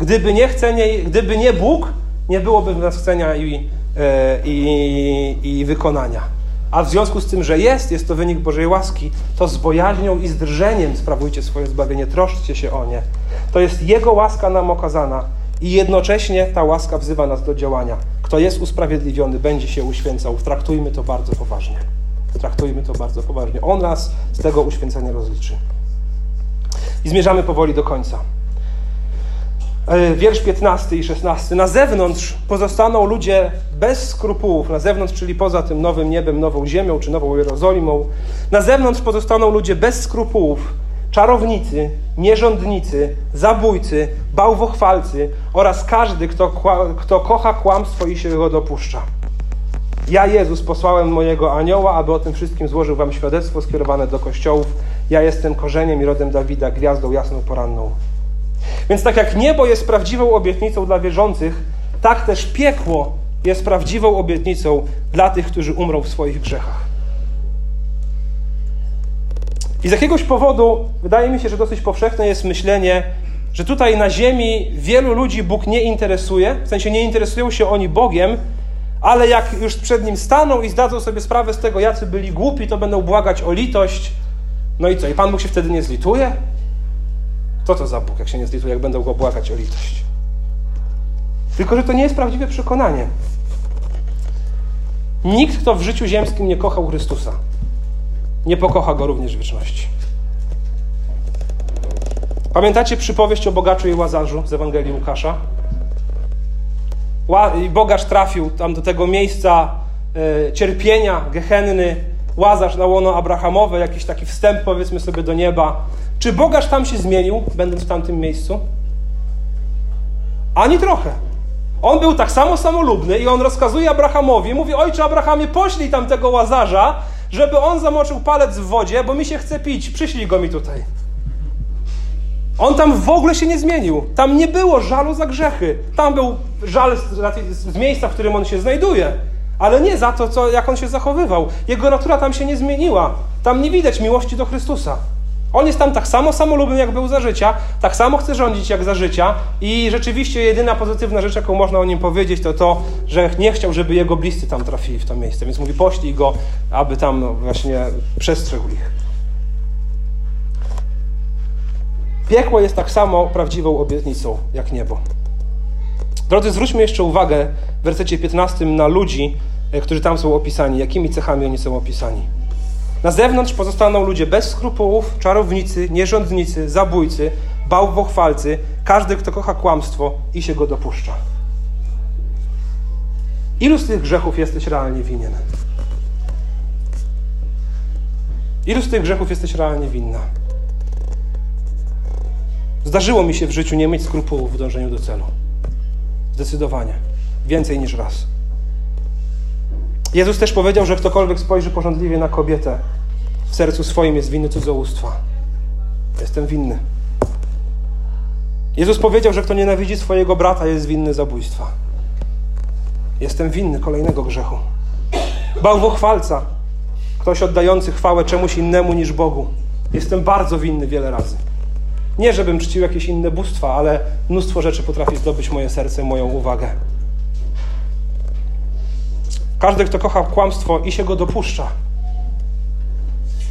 Speaker 1: Gdyby nie, chcenie, gdyby nie Bóg, nie byłoby w nas chcenia i, e, i, i wykonania. A w związku z tym, że jest, jest to wynik Bożej łaski, to z bojaźnią i z drżeniem sprawujcie swoje zbawienie, troszczcie się o nie. To jest Jego łaska nam okazana i jednocześnie ta łaska wzywa nas do działania. Kto jest usprawiedliwiony, będzie się uświęcał. Traktujmy to bardzo poważnie. Traktujmy to bardzo poważnie. On nas z tego uświęcenia rozliczy. I zmierzamy powoli do końca. E, wiersz 15 i 16. Na zewnątrz pozostaną ludzie bez skrupułów, na zewnątrz, czyli poza tym nowym niebem, nową ziemią czy nową Jerozolimą. Na zewnątrz pozostaną ludzie bez skrupułów, czarownicy, nierządnicy, zabójcy, bałwochwalcy oraz każdy, kto, kto kocha kłamstwo i się go dopuszcza. Ja, Jezus, posłałem mojego anioła, aby o tym wszystkim złożył wam świadectwo skierowane do kościołów. Ja jestem korzeniem i rodem Dawida, gwiazdą jasną poranną. Więc tak jak niebo jest prawdziwą obietnicą dla wierzących, tak też piekło jest prawdziwą obietnicą dla tych, którzy umrą w swoich grzechach. I z jakiegoś powodu wydaje mi się, że dosyć powszechne jest myślenie, że tutaj na ziemi wielu ludzi Bóg nie interesuje, w sensie nie interesują się oni Bogiem, ale jak już przed Nim staną i zdadzą sobie sprawę z tego, jacy byli głupi, to będą błagać o litość. No i co? I Pan Bóg się wtedy nie zlituje? Co to za Bóg, jak się nie zlituje, jak będą Go błagać o litość? Tylko, że to nie jest prawdziwe przekonanie. Nikt, kto w życiu ziemskim nie kochał Chrystusa, nie pokocha Go również w wieczności. Pamiętacie przypowieść o bogaczu i łazarzu z Ewangelii Łukasza? Bogacz trafił tam do tego miejsca e, cierpienia, gehenny, łazarz na łono Abrahamowe, jakiś taki wstęp powiedzmy sobie do nieba. Czy bogacz tam się zmienił, będąc w tamtym miejscu? Ani trochę. On był tak samo samolubny i on rozkazuje Abrahamowi, mówi, ojcze Abrahamie, poślij tam tego łazarza, żeby on zamoczył palec w wodzie, bo mi się chce pić, przyślij go mi tutaj. On tam w ogóle się nie zmienił. Tam nie było żalu za grzechy. Tam był żal z, z miejsca, w którym on się znajduje, ale nie za to, co, jak on się zachowywał. Jego natura tam się nie zmieniła. Tam nie widać miłości do Chrystusa. On jest tam tak samo samolubny, jak był za życia, tak samo chce rządzić, jak za życia i rzeczywiście jedyna pozytywna rzecz, jaką można o nim powiedzieć, to to, że nie chciał, żeby jego bliscy tam trafili w to miejsce, więc mówi, poślij go, aby tam no, właśnie przestrzegł ich. Piekło jest tak samo prawdziwą obietnicą jak niebo. Drodzy, zwróćmy jeszcze uwagę w wersecie 15 na ludzi, którzy tam są opisani, jakimi cechami oni są opisani. Na zewnątrz pozostaną ludzie bez skrupułów, czarownicy, nierządnicy, zabójcy, bałwochwalcy, każdy, kto kocha kłamstwo i się go dopuszcza. Ilu z tych grzechów jesteś realnie winien? Ilu z tych grzechów jesteś realnie winna? Zdarzyło mi się w życiu nie mieć skrupułów w dążeniu do celu. Zdecydowanie. Więcej niż raz. Jezus też powiedział, że ktokolwiek spojrzy porządliwie na kobietę, w sercu swoim jest winny cudzołóstwa. Jestem winny. Jezus powiedział, że kto nienawidzi swojego brata, jest winny zabójstwa. Jestem winny kolejnego grzechu. Bałwochwalca, ktoś oddający chwałę czemuś innemu niż Bogu. Jestem bardzo winny wiele razy. Nie, żebym czcił jakieś inne bóstwa, ale mnóstwo rzeczy potrafi zdobyć moje serce, moją uwagę. Każdy, kto kocha kłamstwo i się go dopuszcza.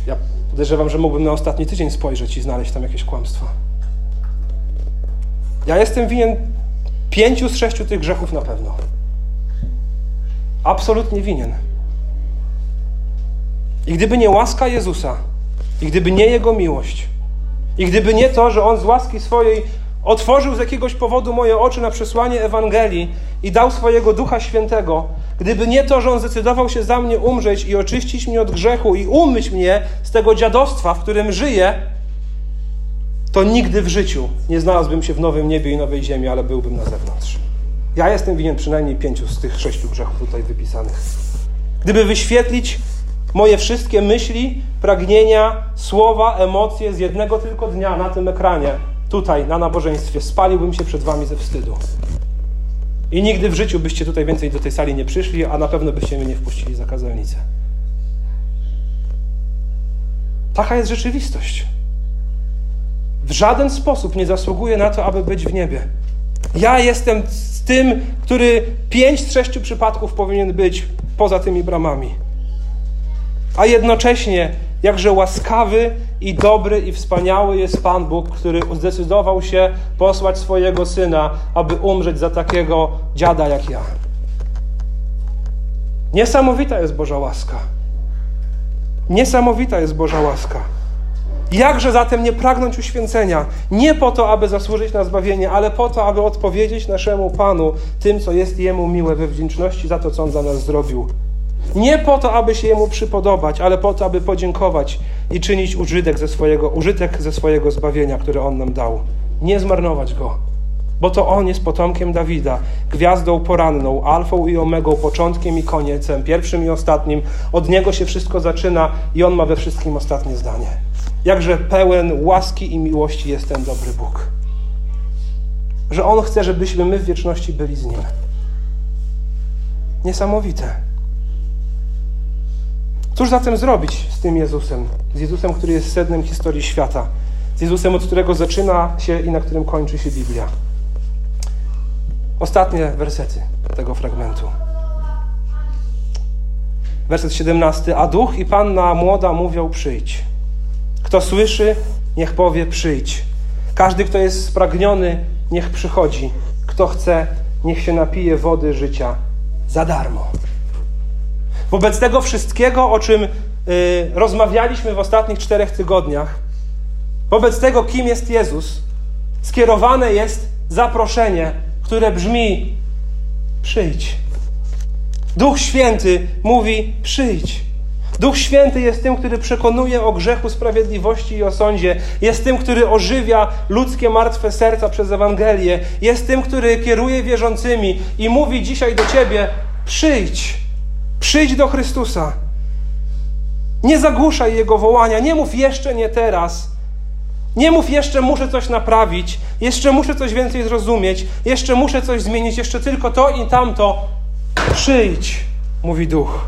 Speaker 1: Ja podejrzewam, że mógłbym na ostatni tydzień spojrzeć i znaleźć tam jakieś kłamstwo. Ja jestem winien pięciu z sześciu tych grzechów na pewno. Absolutnie winien. I gdyby nie łaska Jezusa, i gdyby nie Jego miłość, i gdyby nie to, że On z łaski swojej otworzył z jakiegoś powodu moje oczy na przesłanie Ewangelii i dał swojego Ducha Świętego, gdyby nie to, że On zdecydował się za mnie umrzeć i oczyścić mnie od grzechu i umyć mnie z tego dziadostwa, w którym żyję, to nigdy w życiu nie znalazłbym się w nowym niebie i nowej ziemi, ale byłbym na zewnątrz. Ja jestem winien przynajmniej pięciu z tych sześciu grzechów tutaj wypisanych. Gdyby wyświetlić moje wszystkie myśli, pragnienia, słowa, emocje z jednego tylko dnia na tym ekranie, tutaj na nabożeństwie, spaliłbym się przed wami ze wstydu. I nigdy w życiu byście tutaj więcej do tej sali nie przyszli, a na pewno byście mnie nie wpuścili za kazelnicę. Taka jest rzeczywistość. W żaden sposób nie zasługuje na to, aby być w niebie. Ja jestem z tym, który pięć z sześciu przypadków powinien być poza tymi bramami a jednocześnie jakże łaskawy i dobry i wspaniały jest Pan Bóg, który zdecydował się posłać swojego syna, aby umrzeć za takiego dziada jak ja. Niesamowita jest Boża łaska. Niesamowita jest Boża łaska. Jakże zatem nie pragnąć uświęcenia? Nie po to, aby zasłużyć na zbawienie, ale po to, aby odpowiedzieć naszemu Panu tym, co jest Jemu miłe we wdzięczności za to, co On za nas zrobił. Nie po to, aby się Jemu przypodobać, ale po to, aby podziękować i czynić użytek ze swojego, użytek ze swojego zbawienia, które On nam dał. Nie zmarnować Go, bo to On jest potomkiem Dawida, gwiazdą poranną, alfą i omegą, początkiem i koniecem, pierwszym i ostatnim. Od Niego się wszystko zaczyna i On ma we wszystkim ostatnie zdanie. Jakże pełen łaski i miłości jest ten dobry Bóg. że On chce, żebyśmy my w wieczności byli z Nim. Niesamowite. Cóż zatem zrobić z tym Jezusem? Z Jezusem, który jest sednem historii świata. Z Jezusem, od którego zaczyna się i na którym kończy się Biblia. Ostatnie wersety tego fragmentu. Werset 17. A duch i panna młoda mówią: Przyjdź. Kto słyszy, niech powie: Przyjdź. Każdy, kto jest spragniony, niech przychodzi. Kto chce, niech się napije wody życia za darmo. Wobec tego wszystkiego, o czym y, rozmawialiśmy w ostatnich czterech tygodniach, wobec tego, kim jest Jezus, skierowane jest zaproszenie, które brzmi: przyjdź. Duch Święty mówi: przyjdź. Duch Święty jest tym, który przekonuje o grzechu, sprawiedliwości i o sądzie. Jest tym, który ożywia ludzkie martwe serca przez Ewangelię. Jest tym, który kieruje wierzącymi i mówi dzisiaj do ciebie: przyjdź. Przyjdź do Chrystusa. Nie zagłuszaj Jego wołania. Nie mów jeszcze nie teraz. Nie mów jeszcze muszę coś naprawić, jeszcze muszę coś więcej zrozumieć, jeszcze muszę coś zmienić, jeszcze tylko to i tamto. Przyjdź, mówi duch.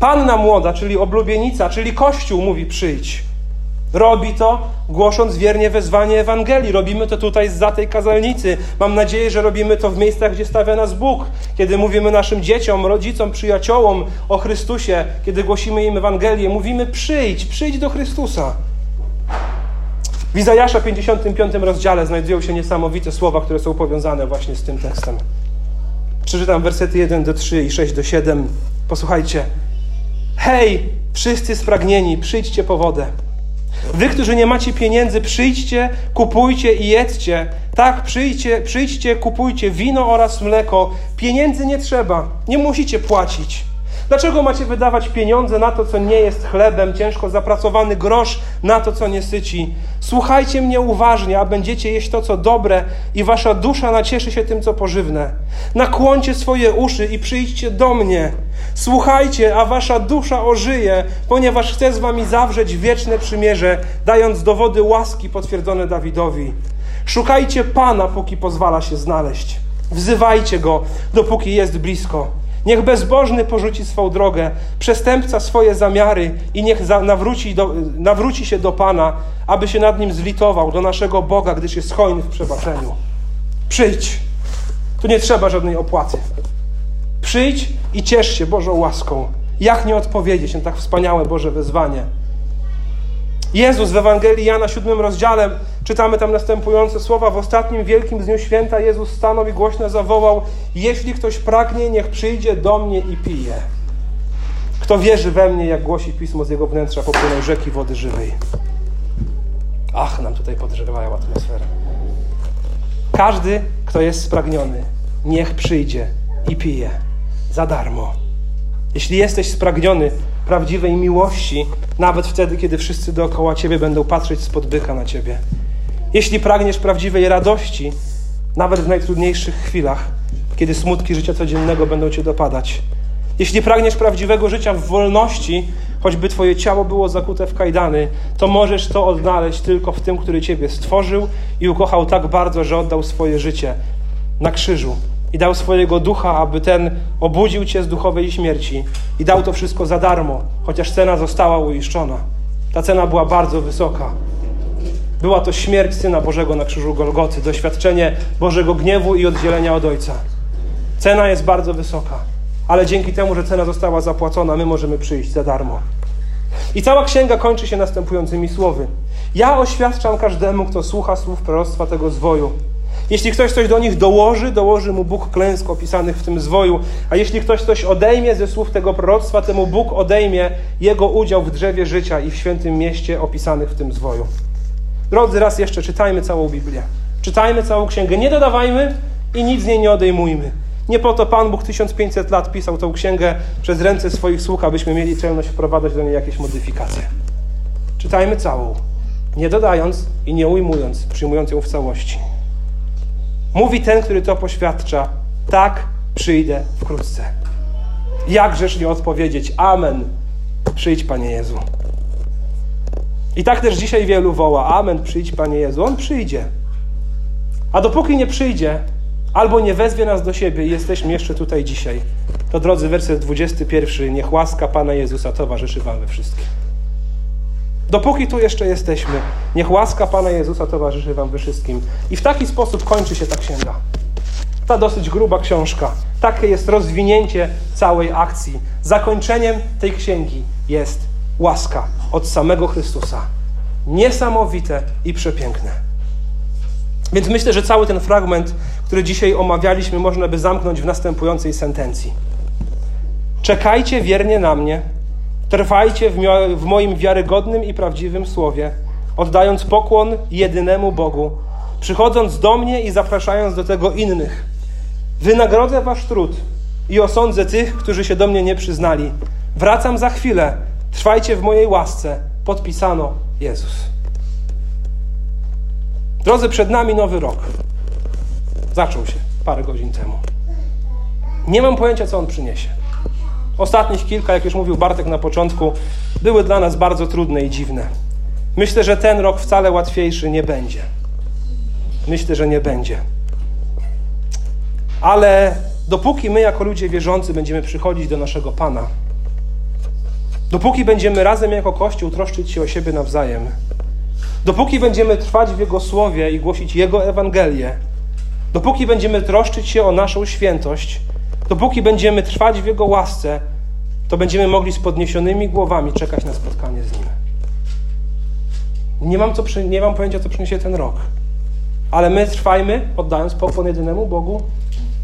Speaker 1: Panna młoda, czyli oblubienica, czyli Kościół mówi przyjdź. Robi to, głosząc wiernie wezwanie Ewangelii. Robimy to tutaj za tej kazalnicy. Mam nadzieję, że robimy to w miejscach, gdzie stawia nas Bóg. Kiedy mówimy naszym dzieciom, rodzicom, przyjaciołom o Chrystusie, kiedy głosimy im Ewangelię, mówimy przyjdź, przyjdź do Chrystusa. W Izajasza 55 rozdziale znajdują się niesamowite słowa, które są powiązane właśnie z tym tekstem. Przeczytam wersety 1 do 3 i 6 do 7. Posłuchajcie. Hej, wszyscy spragnieni, przyjdźcie po wodę. Wy, którzy nie macie pieniędzy, przyjdźcie, kupujcie i jedzcie. Tak, przyjdźcie, przyjdźcie, kupujcie wino oraz mleko. Pieniędzy nie trzeba, nie musicie płacić. Dlaczego macie wydawać pieniądze na to, co nie jest chlebem, ciężko zapracowany grosz na to, co nie syci? Słuchajcie mnie uważnie, a będziecie jeść to, co dobre i wasza dusza nacieszy się tym, co pożywne. Nakłoncie swoje uszy i przyjdźcie do mnie. Słuchajcie, a wasza dusza ożyje, ponieważ chcę z wami zawrzeć wieczne przymierze, dając dowody łaski potwierdzone Dawidowi. Szukajcie Pana, póki pozwala się znaleźć. Wzywajcie Go, dopóki jest blisko. Niech bezbożny porzuci swą drogę, przestępca swoje zamiary i niech nawróci, do, nawróci się do Pana, aby się nad nim zlitował, do naszego Boga, gdyż jest hojny w przebaczeniu. Przyjdź. Tu nie trzeba żadnej opłaty. Przyjdź i ciesz się Bożą łaską. Jak nie odpowiedzieć na tak wspaniałe Boże wezwanie? Jezus w Ewangelii Jana 7 rozdziale czytamy tam następujące słowa. W ostatnim wielkim dniu święta Jezus stanął i głośno zawołał: Jeśli ktoś pragnie, niech przyjdzie do mnie i pije. Kto wierzy we mnie, jak głosi pismo z jego wnętrza, popłyną rzeki wody żywej. Ach, nam tutaj podgrzewają atmosferę. Każdy, kto jest spragniony, niech przyjdzie i pije za darmo. Jeśli jesteś spragniony prawdziwej miłości, nawet wtedy, kiedy wszyscy dookoła ciebie będą patrzeć spod byka na ciebie. Jeśli pragniesz prawdziwej radości, nawet w najtrudniejszych chwilach, kiedy smutki życia codziennego będą cię dopadać. Jeśli pragniesz prawdziwego życia w wolności, choćby twoje ciało było zakute w kajdany, to możesz to odnaleźć tylko w tym, który ciebie stworzył i ukochał tak bardzo, że oddał swoje życie na krzyżu i dał swojego ducha, aby ten obudził cię z duchowej śmierci. I dał to wszystko za darmo, chociaż cena została uiszczona. Ta cena była bardzo wysoka. Była to śmierć Syna Bożego na krzyżu Golgoty, doświadczenie Bożego gniewu i oddzielenia od Ojca. Cena jest bardzo wysoka, ale dzięki temu, że cena została zapłacona, my możemy przyjść za darmo. I cała księga kończy się następującymi słowy. Ja oświadczam każdemu, kto słucha słów proroctwa tego zwoju. Jeśli ktoś coś do nich dołoży, dołoży mu Bóg klęsk opisanych w tym zwoju. A jeśli ktoś coś odejmie ze słów tego proroctwa, temu Bóg odejmie jego udział w drzewie życia i w świętym mieście opisanych w tym zwoju. Drodzy, raz jeszcze czytajmy całą Biblię. Czytajmy całą księgę. Nie dodawajmy i nic z niej nie odejmujmy. Nie po to Pan Bóg 1500 lat pisał tą księgę przez ręce swoich słuch, abyśmy mieli celność wprowadzać do niej jakieś modyfikacje. Czytajmy całą, nie dodając i nie ujmując, przyjmując ją w całości. Mówi ten, który to poświadcza, tak, przyjdę wkrótce. Jakżeż nie odpowiedzieć, Amen, przyjdź Panie Jezu. I tak też dzisiaj wielu woła, Amen, przyjdź Panie Jezu. On przyjdzie. A dopóki nie przyjdzie, albo nie wezwie nas do siebie i jesteśmy jeszcze tutaj dzisiaj, to drodzy, werset 21, niech łaska Pana Jezusa towarzyszy Wam we wszystkim. Dopóki tu jeszcze jesteśmy, niech łaska Pana Jezusa towarzyszy Wam we wszystkim. I w taki sposób kończy się ta księga. Ta dosyć gruba książka. Takie jest rozwinięcie całej akcji. Zakończeniem tej księgi jest łaska od samego Chrystusa. Niesamowite i przepiękne. Więc myślę, że cały ten fragment, który dzisiaj omawialiśmy, można by zamknąć w następującej sentencji. Czekajcie wiernie na mnie, trwajcie w, w moim wiarygodnym i prawdziwym słowie, oddając pokłon jedynemu Bogu, przychodząc do mnie i zapraszając do tego innych. Wynagrodzę wasz trud i osądzę tych, którzy się do mnie nie przyznali. Wracam za chwilę. Trwajcie w mojej łasce. Podpisano Jezus. Drodzy, przed nami nowy rok. Zaczął się parę godzin temu. Nie mam pojęcia, co on przyniesie. Ostatnich kilka, jak już mówił Bartek na początku, były dla nas bardzo trudne i dziwne. Myślę, że ten rok wcale łatwiejszy nie będzie. Myślę, że nie będzie. Ale dopóki my, jako ludzie wierzący, będziemy przychodzić do naszego Pana, dopóki będziemy razem jako Kościół troszczyć się o siebie nawzajem, dopóki będziemy trwać w Jego słowie i głosić Jego Ewangelię, dopóki będziemy troszczyć się o naszą świętość, dopóki będziemy trwać w Jego łasce, to będziemy mogli z podniesionymi głowami czekać na spotkanie z Nim. Nie mam, co, nie mam pojęcia, co przyniesie ten rok. Ale my trwajmy, oddając pokłon jedynemu Bogu,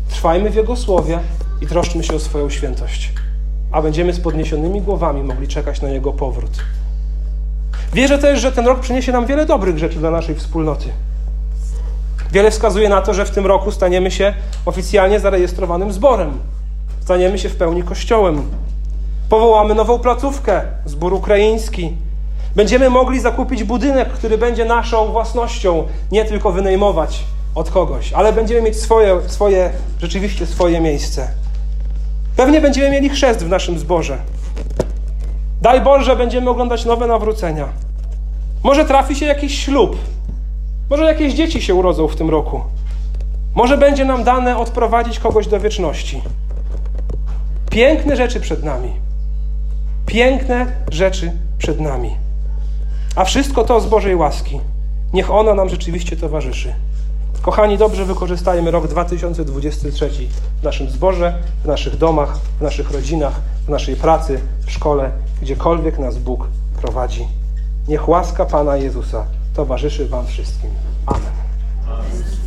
Speaker 1: trwajmy w Jego słowie i troszczmy się o swoją świętość. A będziemy z podniesionymi głowami mogli czekać na Jego powrót. Wierzę też, że ten rok przyniesie nam wiele dobrych rzeczy dla naszej wspólnoty. Wiele wskazuje na to, że w tym roku staniemy się oficjalnie zarejestrowanym zborem. Staniemy się w pełni kościołem. Powołamy nową placówkę, zbór ukraiński. Będziemy mogli zakupić budynek, który będzie naszą własnością, nie tylko wynajmować od kogoś, ale będziemy mieć swoje, swoje rzeczywiście swoje miejsce. Pewnie będziemy mieli chrzest w naszym zborze. Daj Boże, będziemy oglądać nowe nawrócenia. Może trafi się jakiś ślub. Może jakieś dzieci się urodzą w tym roku. Może będzie nam dane odprowadzić kogoś do wieczności. Piękne rzeczy przed nami. Piękne rzeczy przed nami. A wszystko to z Bożej łaski. Niech ona nam rzeczywiście towarzyszy. Kochani, dobrze wykorzystajmy rok 2023 w naszym zborze, w naszych domach, w naszych rodzinach, w naszej pracy, w szkole, gdziekolwiek nas Bóg prowadzi. Niech łaska Pana Jezusa towarzyszy Wam wszystkim. Amen.